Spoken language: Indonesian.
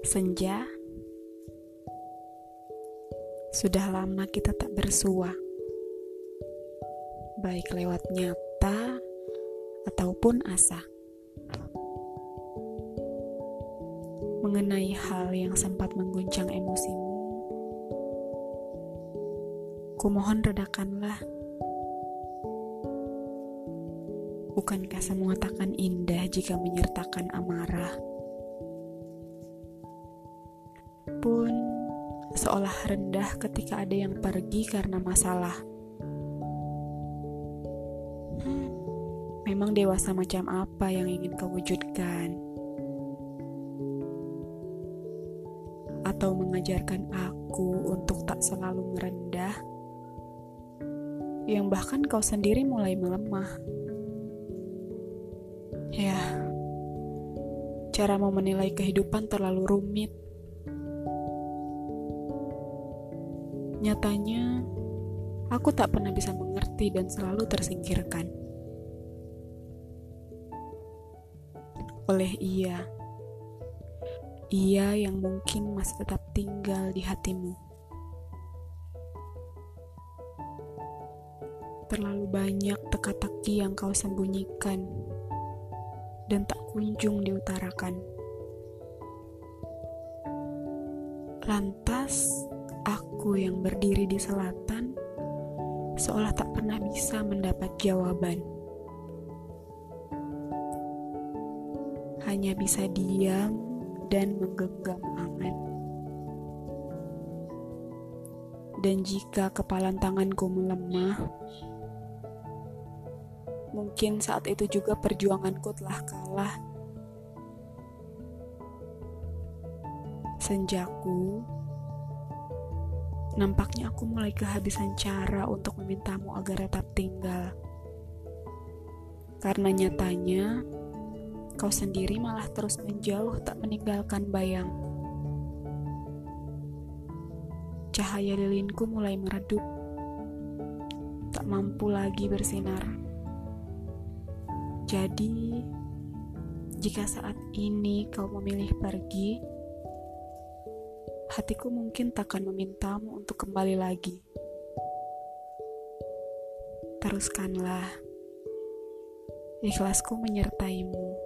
Senja, sudah lama kita tak bersua, baik lewat nyata ataupun asa. Mengenai hal yang sempat mengguncang emosimu, kumohon redakanlah. Bukankah semua takkan indah jika menyertakan amarah? Pun seolah rendah ketika ada yang pergi karena masalah. Hmm, memang dewasa macam apa yang ingin kau wujudkan? Atau mengajarkan aku untuk tak selalu merendah? Yang bahkan kau sendiri mulai melemah. Ya, cara mau menilai kehidupan terlalu rumit. Nyatanya, aku tak pernah bisa mengerti dan selalu tersingkirkan. Oleh ia, ia yang mungkin masih tetap tinggal di hatimu. Terlalu banyak teka-teki yang kau sembunyikan dan tak kunjung diutarakan. Lantas, aku yang berdiri di selatan seolah tak pernah bisa mendapat jawaban. Hanya bisa diam dan menggenggam angan. Dan jika kepalan tanganku melemah, Mungkin saat itu juga perjuanganku telah kalah. Senjaku, nampaknya aku mulai kehabisan cara untuk memintamu agar tetap tinggal. Karena nyatanya, kau sendiri malah terus menjauh tak meninggalkan bayang. Cahaya lilinku mulai meredup, tak mampu lagi bersinar. Jadi, jika saat ini kau memilih pergi, hatiku mungkin takkan memintamu untuk kembali lagi. Teruskanlah, ikhlasku menyertaimu.